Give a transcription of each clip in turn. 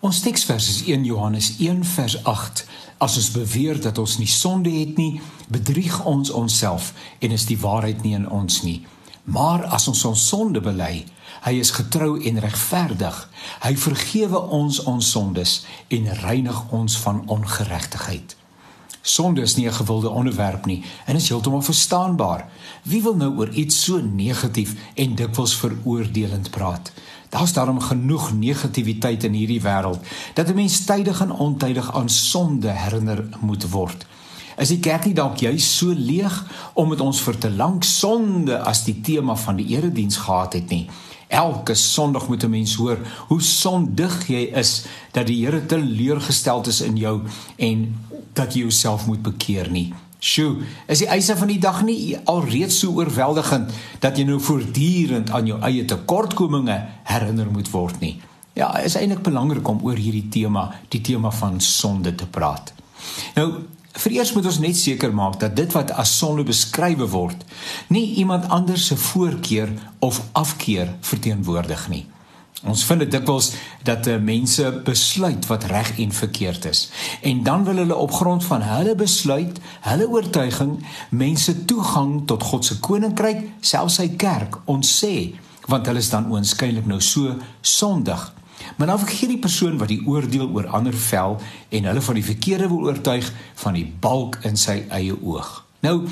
Ons teksvers is 1 Johannes 1 vers 8. As ons beweer dat ons nie sonde het nie, bedrieg ons onsself en is die waarheid nie in ons nie. Maar as ons ons sonde bely, hy is getrou en regverdig. Hy vergewe ons ons sondes en reinig ons van ongeregtigheid. Sonde is nie 'n gewilde onderwerp nie en is heeltemal verstaanbaar. Wie wil nou oor iets so negatief en dikwels veroordelend praat? Daar's daarom genoeg negativiteit in hierdie wêreld dat 'n mens tydig en ontydig aan sonde herinner moet word. Is die kerk nie dalk juis so leeg omdat ons vir te lank sonde as die tema van die erediens gehad het nie? Elke Sondag moet 'n mens hoor hoe sondig jy is dat die Here teleurgesteld is in jou en dat jy jouself moet bekeer nie. Sjoe, is die eise van die dag nie alreeds so oorweldigend dat jy nou voortdurend aan jou eie tekortkominge herinner moet word nie? Ja, is eintlik belangrik om oor hierdie tema, die tema van sonde te praat. Nou, vereers moet ons net seker maak dat dit wat as sonde beskryf word, nie iemand anders se voorkeur of afkeer verteenwoordig nie. Ons vind dit dikwels dat uh, mense besluit wat reg en verkeerd is. En dan wil hulle op grond van hulle besluit, hulle oortuiging, mense toegang tot God se koninkryk, selfs sy kerk, ons sê, want hulle is dan oënskynlik nou so sondig. Maar dan vergeet die persoon wat die oordeel oor ander vel en hulle van die verkeerde wil oortuig van die balk in sy eie oog. Nou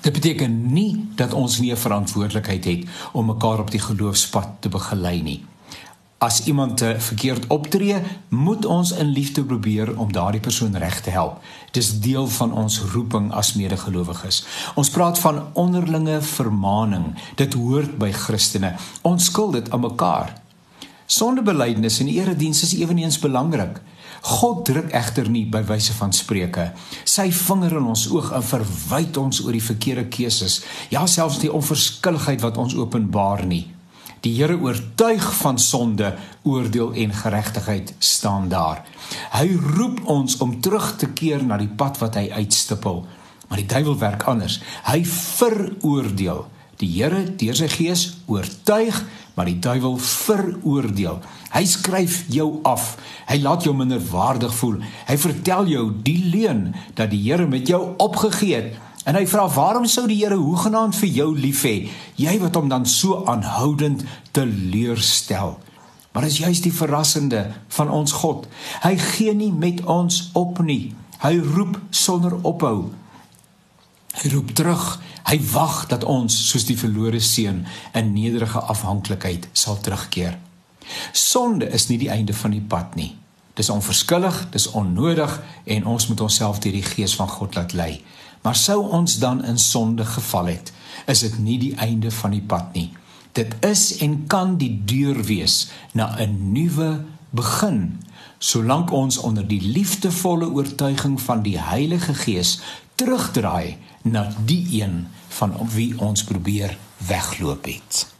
Dit beteken nie dat ons nie 'n verantwoordelikheid het om mekaar op die geloofspad te begelei nie. As iemand verkeerd optree, moet ons in liefde probeer om daardie persoon reg te help. Dis deel van ons roeping as medegelowiges. Ons praat van onderlinge vermaaning. Dit hoort by Christene. Ons skuld dit aan mekaar. Sondebelydenis in die erediens is ewenigs belangrik. God druk egter nie by wyse van spreuke. Sy vinger in ons oog en verwyd ons oor die verkeerde keuses, ja selfs die onverskilligheid wat ons openbaar nie. Die Here oortuig van sonde, oordeel en geregtigheid staan daar. Hy roep ons om terug te keer na die pad wat hy uitstippel. Maar die duiwel werk anders. Hy veroordeel. Die Here deur sy gees oortuig, maar die duiwel veroordeel. Hy skryf jou af. Hy laat jou minderwaardig voel. Hy vertel jou die leuen dat die Here met jou opgegee het. En hy vra waarom sou die Here hoegenaamd vir jou lief hê? Jy wat hom dan so aanhoudend teleurstel. Maar is juist die verrassende van ons God. Hy gee nie met ons op nie. Hy roep sonder ophou. Hy roep terug. Hy wag dat ons soos die verlore seun in nederige afhanklikheid sal terugkeer. Sonde is nie die einde van die pad nie. Dis onverskillig, dis onnodig en ons moet onsself deur die gees van God laat lei. Maar sou ons dan in sonde geval het, is dit nie die einde van die pad nie. Dit is en kan die deur wees na 'n nuwe begin solank ons onder die liefdevolle oortuiging van die Heilige Gees terugdraai na die een van wie ons probeer wegloop het.